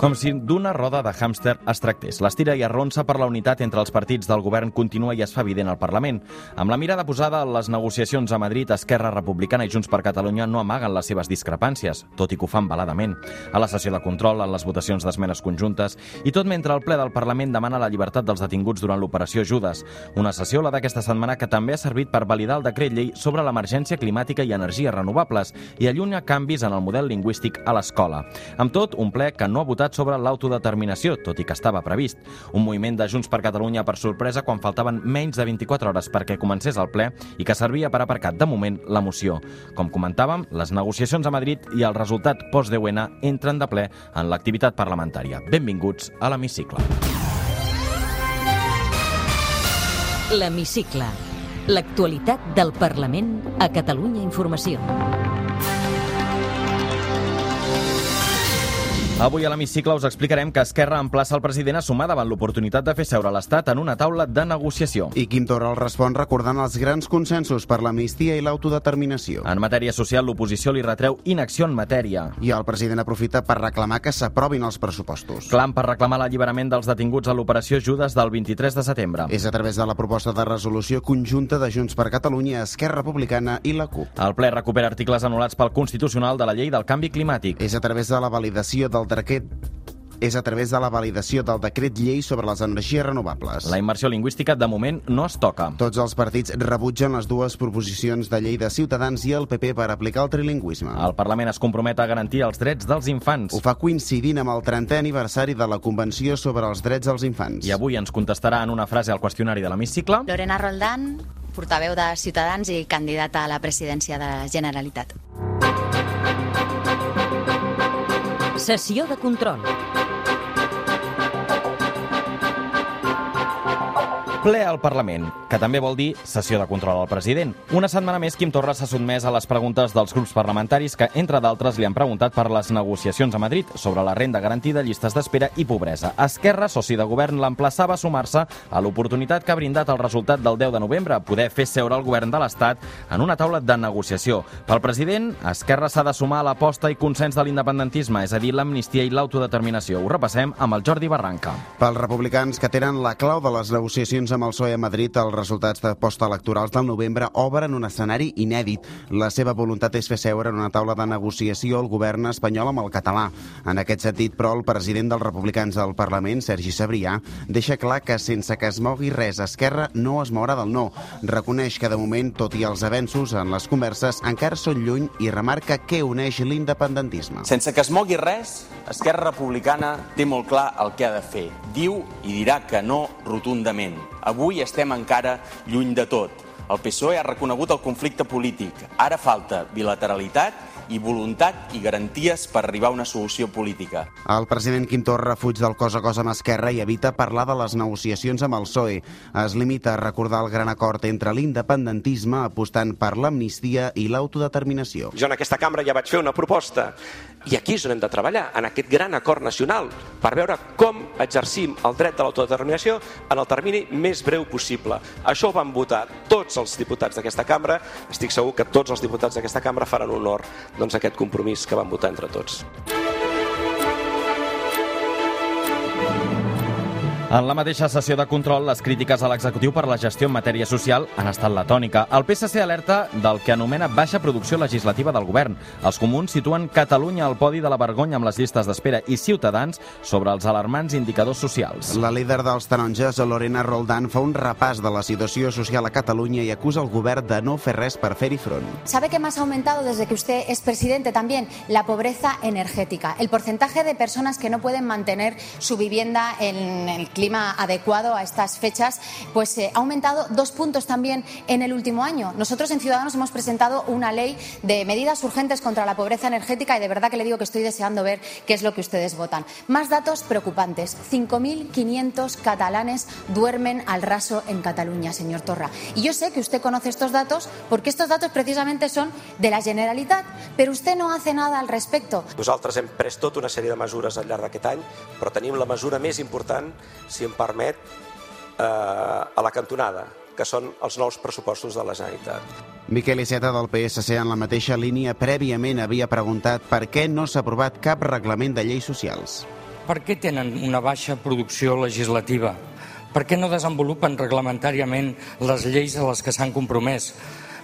Com si d'una roda de hàmster es tractés. L'estira i arronsa per la unitat entre els partits del govern continua i es fa evident al Parlament. Amb la mirada posada en les negociacions a Madrid, Esquerra Republicana i Junts per Catalunya no amaguen les seves discrepàncies, tot i que ho fan baladament. A la sessió de control, en les votacions d'esmenes conjuntes, i tot mentre el ple del Parlament demana la llibertat dels detinguts durant l'operació Judes. Una sessió, la d'aquesta setmana, que també ha servit per validar el decret llei sobre l'emergència climàtica i energies renovables i allunya canvis en el model lingüístic a l'escola. Amb tot, un ple que no ha votat sobre l'autodeterminació, tot i que estava previst. Un moviment de Junts per Catalunya per sorpresa quan faltaven menys de 24 hores perquè comencés el ple i que servia per aparcar de moment la moció. Com comentàvem, les negociacions a Madrid i el resultat post-10N entren de ple en l'activitat parlamentària. Benvinguts a l'Hemicicle. L'Hemicicle. L'actualitat del Parlament a Catalunya Informació. Avui a l'hemicicle us explicarem que Esquerra emplaça el president a sumar davant l'oportunitat de fer seure l'Estat en una taula de negociació. I Quim Torra el respon recordant els grans consensos per l'amnistia i l'autodeterminació. En matèria social, l'oposició li retreu inacció en matèria. I el president aprofita per reclamar que s'aprovin els pressupostos. Clam per reclamar l'alliberament dels detinguts a l'operació Judes del 23 de setembre. És a través de la proposta de resolució conjunta de Junts per Catalunya, Esquerra Republicana i la CUP. El ple recupera articles anul·lats pel Constitucional de la llei del canvi climàtic. És a través de la validació del decret és a través de la validació del decret llei sobre les energies renovables. La immersió lingüística, de moment, no es toca. Tots els partits rebutgen les dues proposicions de llei de Ciutadans i el PP per aplicar el trilingüisme. El Parlament es compromet a garantir els drets dels infants. Ho fa coincidint amb el 30è aniversari de la Convenció sobre els Drets dels Infants. I avui ens contestarà en una frase al qüestionari de l'hemicicle. Lorena Roldán, portaveu de Ciutadans i candidata a la presidència de la Generalitat. Sessió de control. Ple al Parlament, que també vol dir sessió de control al president. Una setmana més, Quim Torra s'ha sotmès a les preguntes dels grups parlamentaris que, entre d'altres, li han preguntat per les negociacions a Madrid sobre la renda garantida, llistes d'espera i pobresa. Esquerra, soci de govern, l'emplaçava a sumar-se a l'oportunitat que ha brindat el resultat del 10 de novembre, poder fer seure el govern de l'Estat en una taula de negociació. Pel president, Esquerra s'ha de sumar a l'aposta i consens de l'independentisme, és a dir, l'amnistia i l'autodeterminació. Ho repassem amb el Jordi Barranca. Pels republicans que tenen la clau de les negociacions amb el PSOE a Madrid, els resultats de postelectorals del novembre obren un escenari inèdit. La seva voluntat és fer seure en una taula de negociació el govern espanyol amb el català. En aquest sentit, però, el president dels republicans del Parlament, Sergi Sabrià, deixa clar que sense que es mogui res, Esquerra no es mourà del no. Reconeix que, de moment, tot i els avenços en les converses, encara són lluny i remarca què uneix l'independentisme. Sense que es mogui res, Esquerra Republicana té molt clar el que ha de fer. Diu i dirà que no rotundament. Avui estem encara lluny de tot. El PSOE ha reconegut el conflicte polític. Ara falta bilateralitat i voluntat i garanties per arribar a una solució política. El president Quim Torra fuig del cos a cos amb Esquerra i evita parlar de les negociacions amb el PSOE. Es limita a recordar el gran acord entre l'independentisme apostant per l'amnistia i l'autodeterminació. Jo en aquesta cambra ja vaig fer una proposta i aquí és on hem de treballar, en aquest gran acord nacional, per veure com exercim el dret de l'autodeterminació en el termini més breu possible. Això ho van votar tots els diputats d'aquesta cambra. Estic segur que tots els diputats d'aquesta cambra faran honor doncs, aquest compromís que van votar entre tots. En la mateixa sessió de control, les crítiques a l'executiu per la gestió en matèria social han estat la tònica. El PSC alerta del que anomena baixa producció legislativa del govern. Els comuns situen Catalunya al podi de la vergonya amb les llistes d'espera i Ciutadans sobre els alarmants indicadors socials. La líder dels taronges, Lorena Roldán, fa un repàs de la situació social a Catalunya i acusa el govern de no fer res per fer-hi front. ¿Sabe qué más ha aumentado desde que usted es presidente también? La pobreza energética. El porcentaje de personas que no pueden mantener su vivienda en el clima adecuado a estas fechas, pues eh, ha aumentado dos puntos también en el último año. Nosotros en Ciudadanos hemos presentado una ley de medidas urgentes contra la pobreza energética y de verdad que le digo que estoy deseando ver qué es lo que ustedes votan. Más datos preocupantes. 5.500 catalanes duermen al raso en Cataluña, señor Torra. Y yo sé que usted conoce estos datos porque estos datos precisamente son de la Generalitat, pero usted no hace nada al respecto. Nosaltres hem pres tota una sèrie de mesures al llarg d'aquest any, però tenim la mesura més important, si em permet, eh, a la cantonada, que són els nous pressupostos de la Generalitat. Miquel Iceta del PSC en la mateixa línia prèviament havia preguntat per què no s'ha aprovat cap reglament de lleis socials. Per què tenen una baixa producció legislativa? Per què no desenvolupen reglamentàriament les lleis a les que s'han compromès?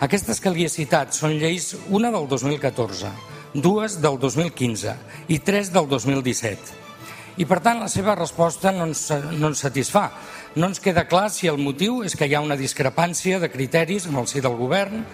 Aquestes que li he citat són lleis, una del 2014, dues del 2015 i tres del 2017. I, per tant, la seva resposta no ens, no ens satisfà. No ens queda clar si el motiu és que hi ha una discrepància de criteris en el si del govern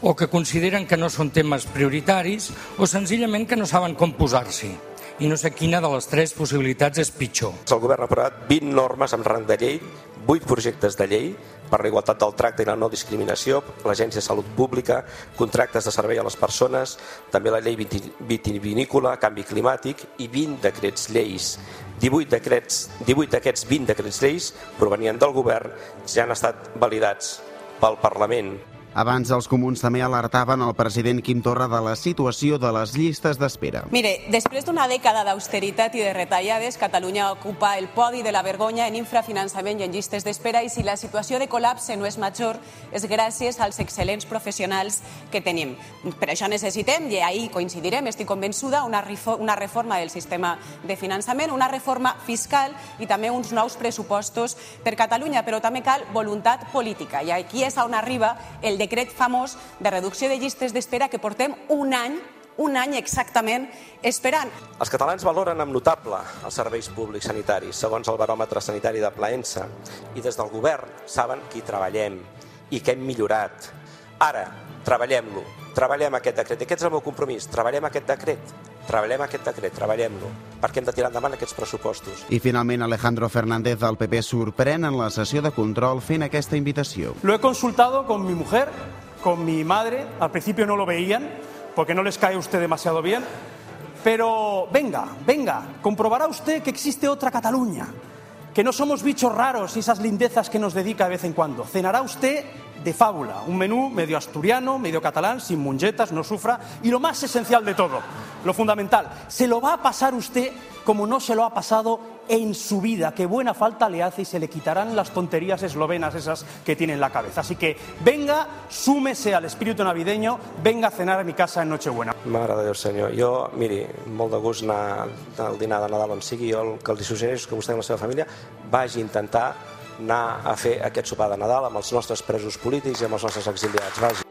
o que consideren que no són temes prioritaris o senzillament que no saben com posar-s'hi. I no sé quina de les tres possibilitats és pitjor. El govern ha aprovat 20 normes amb rang de llei, 8 projectes de llei, per la igualtat del tracte i la no discriminació, l'Agència de Salut Pública, contractes de servei a les persones, també la llei vitivinícola, canvi climàtic i 20 decrets lleis. 18 decrets, 18 d'aquests 20 decrets lleis provenien del govern, ja han estat validats pel Parlament. Abans els comuns també alertaven el president Quim Torra de la situació de les llistes d'espera. Mire, després d'una dècada d'austeritat i de retallades, Catalunya ocupa el podi de la vergonya en infrafinançament i en llistes d'espera i si la situació de col·lapse no és major és gràcies als excel·lents professionals que tenim. Per això necessitem, i ahir coincidirem, estic convençuda, una, una reforma del sistema de finançament, una reforma fiscal i també uns nous pressupostos per Catalunya, però també cal voluntat política i aquí és on arriba el decret famós de reducció de llistes d'espera que portem un any un any exactament esperant. Els catalans valoren amb notable els serveis públics sanitaris, segons el baròmetre sanitari de Plaença, i des del govern saben que hi treballem i que hem millorat. Ara, treballem-lo, treballem aquest decret. Aquest és el meu compromís, treballem aquest decret, treballem aquest decret, treballem-lo, perquè hem de tirar endavant aquests pressupostos. I finalment Alejandro Fernández del PP sorprèn en la sessió de control fent aquesta invitació. Lo he consultado con mi mujer, con mi madre, al principio no lo veían, porque no les cae usted demasiado bien, pero venga, venga, comprobará usted que existe otra Cataluña, que no somos bichos raros y esas lindezas que nos dedica de vez en cuando. Cenará usted de fábula, un menú medio asturiano, medio catalán, sin mungetas, no sufra, y lo más esencial de todo, lo fundamental, se lo va a pasar usted como no se lo ha pasado en su vida, que buena falta le hace y se le quitarán las tonterías eslovenas esas que tiene en la cabeza. Así que venga, súmese al espíritu navideño, venga a cenar a mi casa en Nochebuena. Senyor. Jo, miri, molt de de Nadal on sigui, jo el que els suggereixo és que vostè la seva família a intentar anar a fer aquest sopar de Nadal amb els nostres presos polítics i amb els nostres exiliats. Vagi.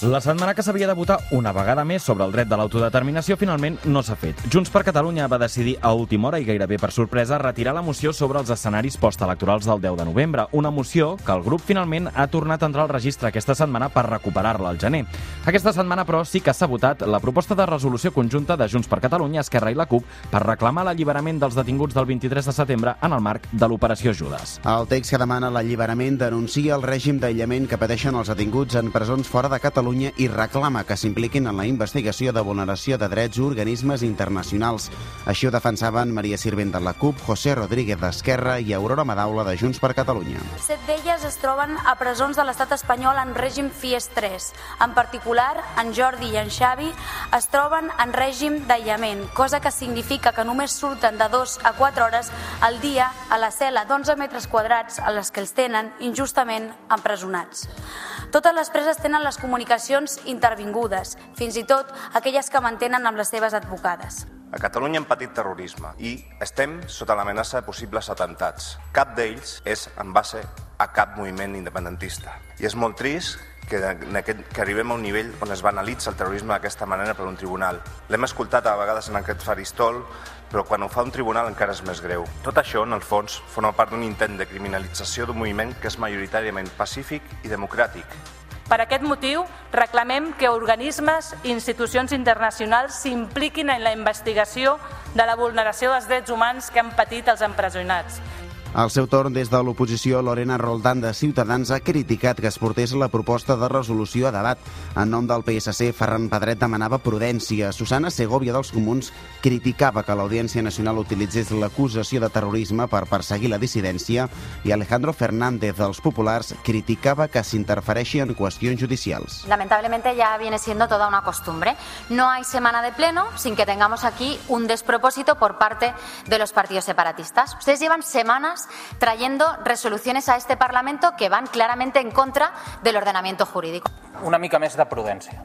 La setmana que s'havia de votar una vegada més sobre el dret de l'autodeterminació finalment no s'ha fet. Junts per Catalunya va decidir a última hora i gairebé per sorpresa retirar la moció sobre els escenaris postelectorals del 10 de novembre, una moció que el grup finalment ha tornat a entrar al registre aquesta setmana per recuperar-la al gener. Aquesta setmana, però, sí que s'ha votat la proposta de resolució conjunta de Junts per Catalunya, Esquerra i la CUP per reclamar l'alliberament dels detinguts del 23 de setembre en el marc de l'operació Judes. El text que demana l'alliberament denuncia el règim d'aïllament que pateixen els detinguts en presons fora de Catalunya Catalunya i reclama que s'impliquin en la investigació de vulneració de drets organismes internacionals. Així ho defensaven Maria Sirvent de la CUP, José Rodríguez d'Esquerra i Aurora Madaula de Junts per Catalunya. Set d'elles es troben a presons de l'estat espanyol en règim FIES 3. En particular, en Jordi i en Xavi es troben en règim d'aïllament, cosa que significa que només surten de 2 a 4 hores al dia a la cel·la d'11 metres quadrats a les que els tenen injustament empresonats. Totes les preses tenen les comunicacions intervingudes, fins i tot aquelles que mantenen amb les seves advocades. A Catalunya hem patit terrorisme i estem sota l'amenaça de possibles atentats. Cap d'ells és en base a cap moviment independentista. I és molt trist que, en aquest, que arribem a un nivell on es banalitza el terrorisme d'aquesta manera per un tribunal. L'hem escoltat a vegades en aquest faristol, però quan ho fa un tribunal encara és més greu. Tot això, en el fons, forma part d'un intent de criminalització d'un moviment que és majoritàriament pacífic i democràtic. Per aquest motiu, reclamem que organismes i institucions internacionals s'impliquin en la investigació de la vulneració dels drets humans que han patit els empresonats Al seu torn, des de l'oposició, Lorena Roldán de Ciutadans ha criticat que es portés la proposta de resolució a debat. En nom del PSC, Ferran Pedret demanava prudència. Susana Segovia dels Comuns criticava que l'Audiència Nacional utilitzés l'acusació de terrorisme per perseguir la dissidència i Alejandro Fernández dels Populars criticava que s'interfereixi en qüestions judicials. Lamentablemente ya viene siendo toda una costumbre. No hay semana de pleno sin que tengamos aquí un despropósito por parte de los partidos separatistas. Ustedes llevan semanas trayendo resoluciones a este Parlamento que van claramente en contra del ordenamiento jurídico. Una mica més de prudència.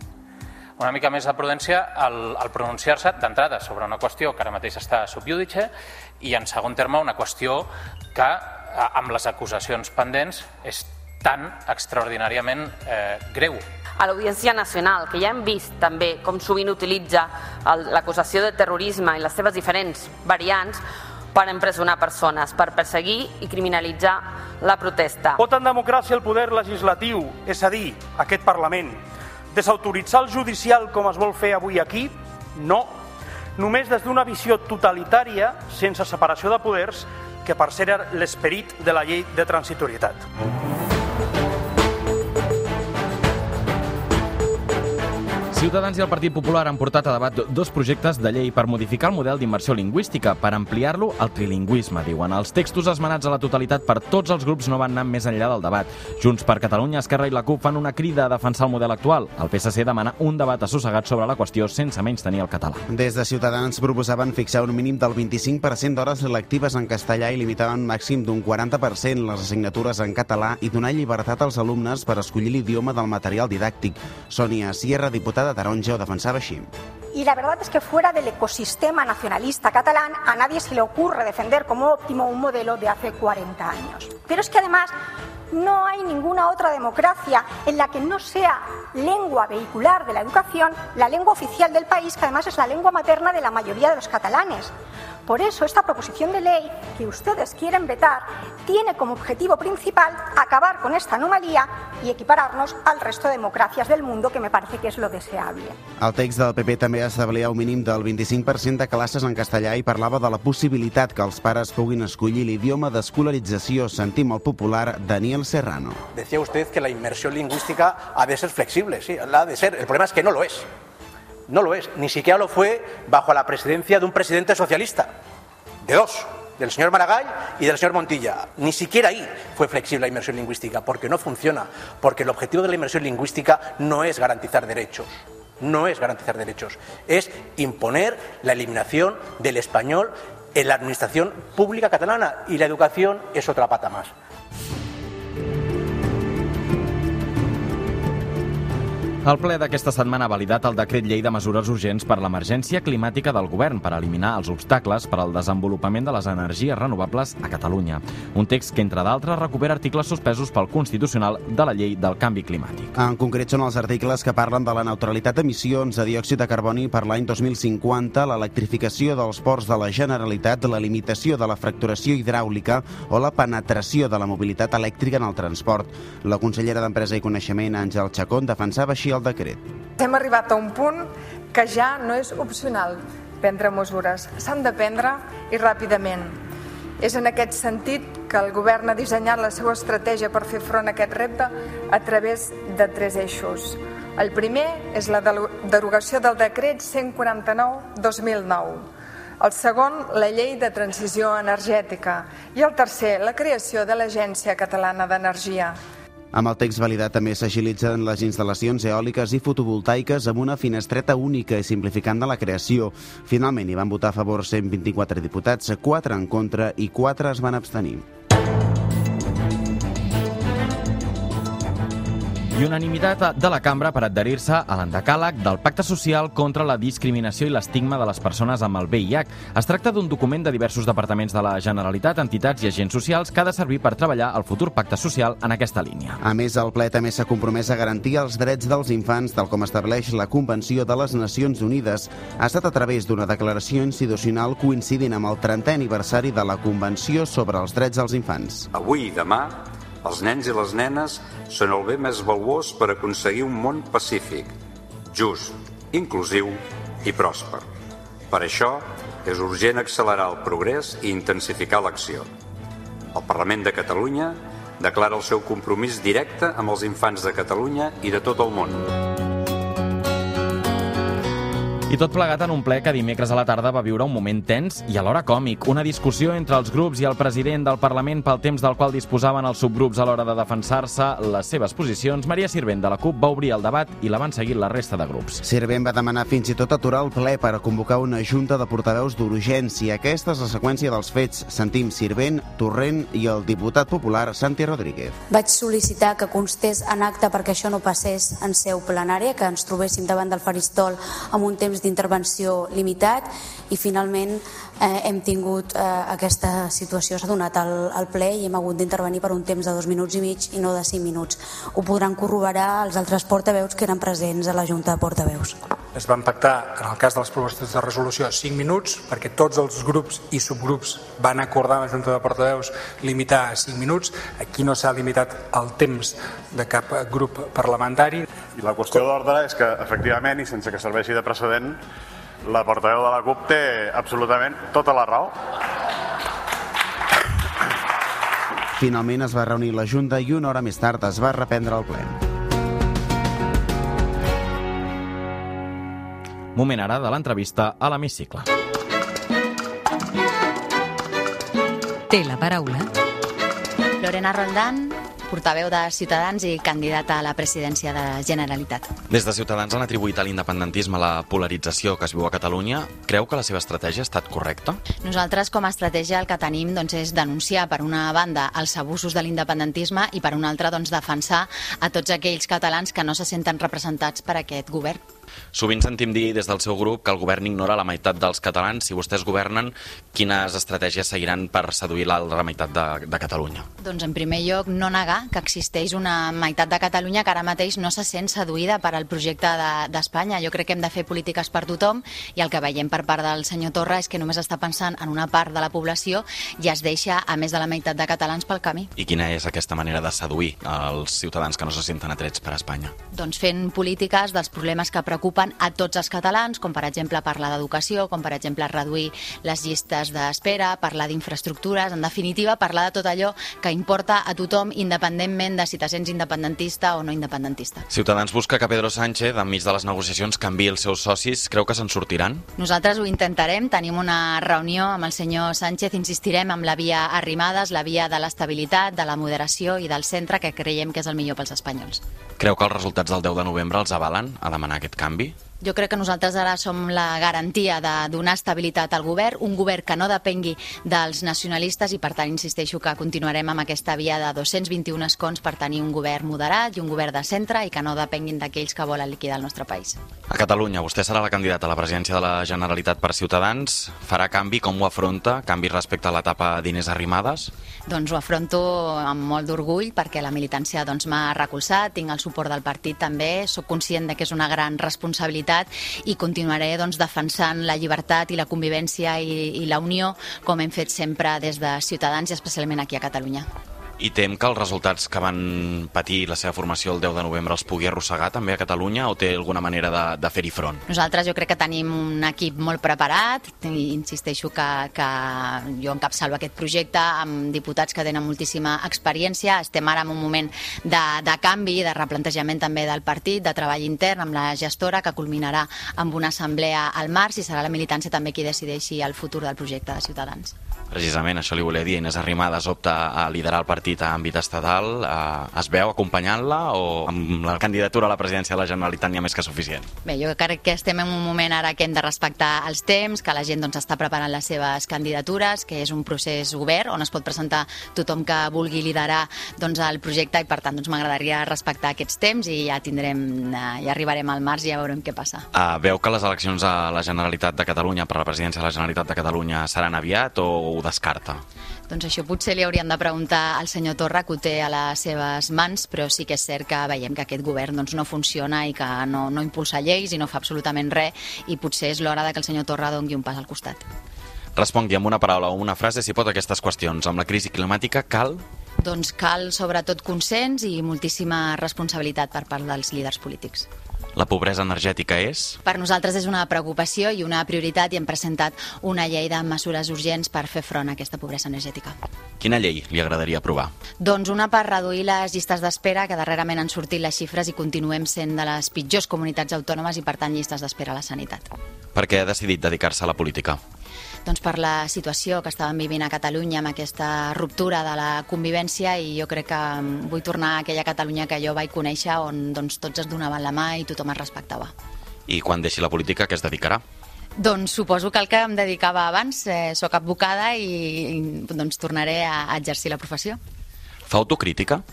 Una mica més de prudència al, al pronunciar-se d'entrada sobre una qüestió que ara mateix està sub judice i en segon terme una qüestió que amb les acusacions pendents és tan extraordinàriament eh, greu a l'Audiència Nacional, que ja hem vist també com sovint utilitza l'acusació de terrorisme i les seves diferents variants per empresonar persones, per perseguir i criminalitzar la protesta. Pot en democràcia el poder legislatiu, és a dir, aquest Parlament, desautoritzar el judicial com es vol fer avui aquí? No. Només des d'una visió totalitària, sense separació de poders, que per ser l'esperit de la llei de transitorietat. Ciutadans i el Partit Popular han portat a debat dos projectes de llei per modificar el model d'immersió lingüística, per ampliar-lo al trilingüisme, diuen. Els textos esmenats a la totalitat per tots els grups no van anar més enllà del debat. Junts per Catalunya, Esquerra i la CUP fan una crida a defensar el model actual. El PSC demana un debat assossegat sobre la qüestió sense menys tenir el català. Des de Ciutadans proposaven fixar un mínim del 25% d'hores lectives en castellà i limitaven màxim d'un 40% les assignatures en català i donar llibertat als alumnes per escollir l'idioma del material didàctic. Sònia Sierra, diputada Defensava. Y la verdad es que fuera del ecosistema nacionalista catalán a nadie se le ocurre defender como óptimo un modelo de hace 40 años. Pero es que además no hay ninguna otra democracia en la que no sea lengua vehicular de la educación la lengua oficial del país, que además es la lengua materna de la mayoría de los catalanes. Por eso esta proposición de ley que ustedes quieren vetar tiene como objetivo principal acabar con esta anomalía y equipararnos al resto de democracias del mundo, que me parece que es lo deseable. El text del PP també establia un mínim del 25% de classes en castellà i parlava de la possibilitat que els pares puguin escollir l'idioma d'escolarització. Sentim el popular Daniel Serrano. Decía usted que la inmersión lingüística ha de ser flexible, sí, la ha de ser. El problema es que no lo es. No lo es, ni siquiera lo fue bajo la presidencia de un presidente socialista, de dos, del señor Maragall y del señor Montilla. Ni siquiera ahí fue flexible la inmersión lingüística, porque no funciona, porque el objetivo de la inmersión lingüística no es garantizar derechos, no es garantizar derechos, es imponer la eliminación del español en la administración pública catalana y la educación es otra pata más. El ple d'aquesta setmana ha validat el decret llei de mesures urgents per l'emergència climàtica del govern per eliminar els obstacles per al desenvolupament de les energies renovables a Catalunya. Un text que, entre d'altres, recupera articles suspesos pel Constitucional de la llei del canvi climàtic. En concret són els articles que parlen de la neutralitat d'emissions de diòxid de carboni per l'any 2050, l'electrificació dels ports de la Generalitat, la limitació de la fracturació hidràulica o la penetració de la mobilitat elèctrica en el transport. La consellera d'Empresa i Coneixement, Àngel Chacón, defensava així el decret. Hem arribat a un punt que ja no és opcional prendre mesures. S'han de prendre i ràpidament. És en aquest sentit que el govern ha dissenyat la seva estratègia per fer front a aquest repte a través de tres eixos. El primer és la derogació del decret 149-2009. El segon, la llei de transició energètica. I el tercer, la creació de l'Agència Catalana d'Energia. Amb el text validat també s'agilitzen les instal·lacions eòliques i fotovoltaiques amb una finestreta única i simplificant de la creació. Finalment hi van votar a favor 124 diputats, 4 en contra i 4 es van abstenir. I unanimitat de la cambra per adherir-se a l'endecàleg del Pacte Social contra la discriminació i l'estigma de les persones amb el VIH. Es tracta d'un document de diversos departaments de la Generalitat, entitats i agents socials que ha de servir per treballar el futur pacte social en aquesta línia. A més, el ple també s'ha compromès a garantir els drets dels infants, tal com estableix la Convenció de les Nacions Unides. Ha estat a través d'una declaració institucional coincidint amb el 30è aniversari de la Convenció sobre els drets dels infants. Avui i demà els nens i les nenes són el bé més valuós per aconseguir un món pacífic, just, inclusiu i pròsper. Per això és urgent accelerar el progrés i intensificar l'acció. El Parlament de Catalunya declara el seu compromís directe amb els infants de Catalunya i de tot el món. I tot plegat en un ple que dimecres a la tarda va viure un moment tens i alhora còmic. Una discussió entre els grups i el president del Parlament pel temps del qual disposaven els subgrups a l'hora de defensar-se les seves posicions. Maria Sirvent de la CUP va obrir el debat i la van seguir la resta de grups. Sirvent va demanar fins i tot aturar el ple per a convocar una junta de portaveus d'urgència. Aquesta és la seqüència dels fets. Sentim Sirvent, Torrent i el diputat popular Santi Rodríguez. Vaig sol·licitar que constés en acte perquè això no passés en seu plenària, que ens trobéssim davant del faristol amb un temps d'intervenció limitat i finalment eh, hem tingut eh, aquesta situació, s'ha donat al, al ple i hem hagut d'intervenir per un temps de dos minuts i mig i no de cinc minuts. Ho podran corroborar els altres portaveus que eren presents a la Junta de Portaveus. Es van pactar, en el cas de les propostes de resolució, 5 minuts, perquè tots els grups i subgrups van acordar amb la Junta de Portaveus limitar a 5 minuts. Aquí no s'ha limitat el temps de cap grup parlamentari. I la qüestió d'ordre és que, efectivament, i sense que serveixi de precedent, la portaveu de la CUP té absolutament tota la raó. Finalment es va reunir la Junta i una hora més tard es va reprendre el ple. Moment ara de l'entrevista a l'hemicicle. Té la paraula Lorena Roldán, portaveu de Ciutadans i candidata a la presidència de la Generalitat. Des de Ciutadans han atribuït a l'independentisme la polarització que es viu a Catalunya. Creu que la seva estratègia ha estat correcta? Nosaltres, com a estratègia, el que tenim doncs, és denunciar, per una banda, els abusos de l'independentisme i, per una altra, doncs, defensar a tots aquells catalans que no se senten representats per aquest govern. Sovint sentim dir des del seu grup que el govern ignora la meitat dels catalans. Si vostès governen, quines estratègies seguiran per seduir l'altra meitat de, de Catalunya? Doncs, en primer lloc, no negar que existeix una meitat de Catalunya que ara mateix no se sent seduïda per al projecte d'Espanya. De, jo crec que hem de fer polítiques per tothom i el que veiem per part del senyor Torra és que només està pensant en una part de la població i es deixa a més de la meitat de catalans pel camí. I quina és aquesta manera de seduir els ciutadans que no se senten atrets per Espanya? Doncs fent polítiques dels problemes que preocupen a tots els catalans, com per exemple parlar d'educació, com per exemple reduir les llistes d'espera, parlar d'infraestructures, en definitiva parlar de tot allò que importa a tothom independentment de si te sents independentista o no independentista. Ciutadans busca que Pedro Sánchez, enmig de les negociacions, canvi els seus socis. Creu que se'n sortiran? Nosaltres ho intentarem, tenim una reunió amb el senyor Sánchez, insistirem amb la via Arrimadas, la via de l'estabilitat, de la moderació i del centre, que creiem que és el millor pels espanyols. Creu que els resultats del 10 de novembre els avalen a demanar aquest canvi? canvi? Jo crec que nosaltres ara som la garantia de donar estabilitat al govern, un govern que no depengui dels nacionalistes i per tant insisteixo que continuarem amb aquesta via de 221 escons per tenir un govern moderat i un govern de centre i que no depenguin d'aquells que volen liquidar el nostre país. A Catalunya, vostè serà la candidata a la presidència de la Generalitat per Ciutadans. Farà canvi? Com ho afronta? Canvi respecte a l'etapa d'Inés Arrimadas? Doncs ho afronto amb molt d'orgull perquè la militància doncs, m'ha recolzat, tinc el suport del partit també, sóc conscient de que és una gran responsabilitat i continuaré doncs, defensant la llibertat i la convivència i, i la unió com hem fet sempre des de Ciutadans i especialment aquí a Catalunya. I tem que els resultats que van patir la seva formació el 10 de novembre els pugui arrossegar també a Catalunya o té alguna manera de, de fer-hi front? Nosaltres jo crec que tenim un equip molt preparat i insisteixo que, que jo encapçalo aquest projecte amb diputats que tenen moltíssima experiència. Estem ara en un moment de, de canvi, de replantejament també del partit, de treball intern amb la gestora que culminarà amb una assemblea al març i serà la militància també qui decideixi el futur del projecte de Ciutadans. Precisament, això li volia dir. Inés Arrimadas opta a liderar el partit a àmbit estatal. Eh, es veu acompanyant-la o amb la candidatura a la presidència de la Generalitat n'hi ha més que suficient? Bé, jo crec que estem en un moment ara que hem de respectar els temps, que la gent doncs, està preparant les seves candidatures, que és un procés obert on es pot presentar tothom que vulgui liderar doncs, el projecte i per tant doncs, m'agradaria respectar aquests temps i ja tindrem, eh, ja arribarem al març i ja veurem què passa. Uh, veu que les eleccions a la Generalitat de Catalunya per a la presidència de la Generalitat de Catalunya seran aviat o ho descarta? Doncs això potser li haurien de preguntar al senyor Torra, que ho té a les seves mans, però sí que és cert que veiem que aquest govern doncs, no funciona i que no, no impulsa lleis i no fa absolutament res i potser és l'hora de que el senyor Torra dongui un pas al costat. Respongui amb una paraula o una frase, si pot, aquestes qüestions. Amb la crisi climàtica cal doncs cal sobretot consens i moltíssima responsabilitat per part dels líders polítics. La pobresa energètica és... Per nosaltres és una preocupació i una prioritat i hem presentat una llei de mesures urgents per fer front a aquesta pobresa energètica. Quina llei li agradaria aprovar? Doncs una per reduir les llistes d'espera, que darrerament han sortit les xifres i continuem sent de les pitjors comunitats autònomes i, per tant, llistes d'espera a la sanitat. Per què ha decidit dedicar-se a la política? Doncs per la situació que estàvem vivint a Catalunya amb aquesta ruptura de la convivència i jo crec que mm, vull tornar a aquella Catalunya que jo vaig conèixer on doncs, tots es donaven la mà i tothom es respectava. I quan deixi la política, què es dedicarà? Doncs suposo que el que em dedicava abans, eh, sóc advocada i, i doncs tornaré a, a exercir la professió. Fa autocrítica?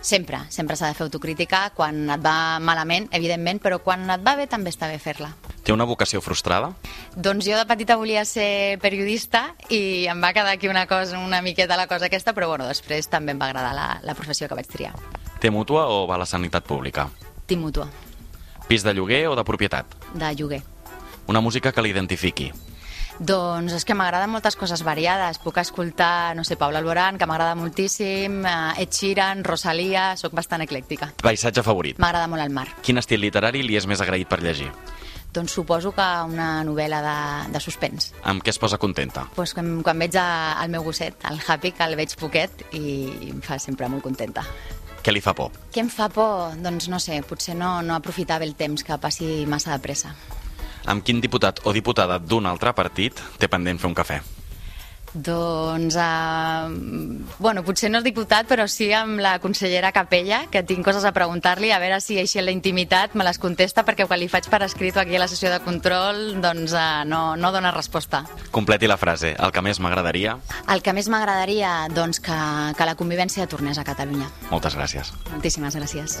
Sempre, sempre s'ha de fer autocrítica, quan et va malament, evidentment, però quan et va bé també està bé fer-la. Té una vocació frustrada? Doncs jo de petita volia ser periodista i em va quedar aquí una cosa, una miqueta la cosa aquesta, però bueno, després també em va agradar la, la professió que vaig triar. Té mútua o va a la sanitat pública? Tinc mútua, Pis de lloguer o de propietat? de lloguer. Una música que l'identifiqui? Doncs és que m'agraden moltes coses variades. Puc escoltar, no sé, Paula Alborán, que m'agrada moltíssim, eh, Ed Sheeran, Rosalia, sóc bastant eclèctica. Paisatge favorit? M'agrada molt el mar. Quin estil literari li és més agraït per llegir? Doncs suposo que una novel·la de, de suspens. Amb què es posa contenta? Pues quan, quan veig a, el meu gosset, el Happy, que el veig poquet i em fa sempre molt contenta. Què li fa por? Què em fa por? Doncs no sé, potser no, no aprofitar bé el temps, que passi massa de pressa. Amb quin diputat o diputada d'un altre partit té pendent fer un cafè? Doncs, uh, bueno, potser no és diputat, però sí amb la consellera Capella, que tinc coses a preguntar-li, a veure si així en la intimitat me les contesta, perquè quan li faig per escrit aquí a la sessió de control, doncs uh, no, no dona resposta. Completi la frase. El que més m'agradaria... El que més m'agradaria, doncs, que, que la convivència tornés a Catalunya. Moltes gràcies. Moltíssimes gràcies.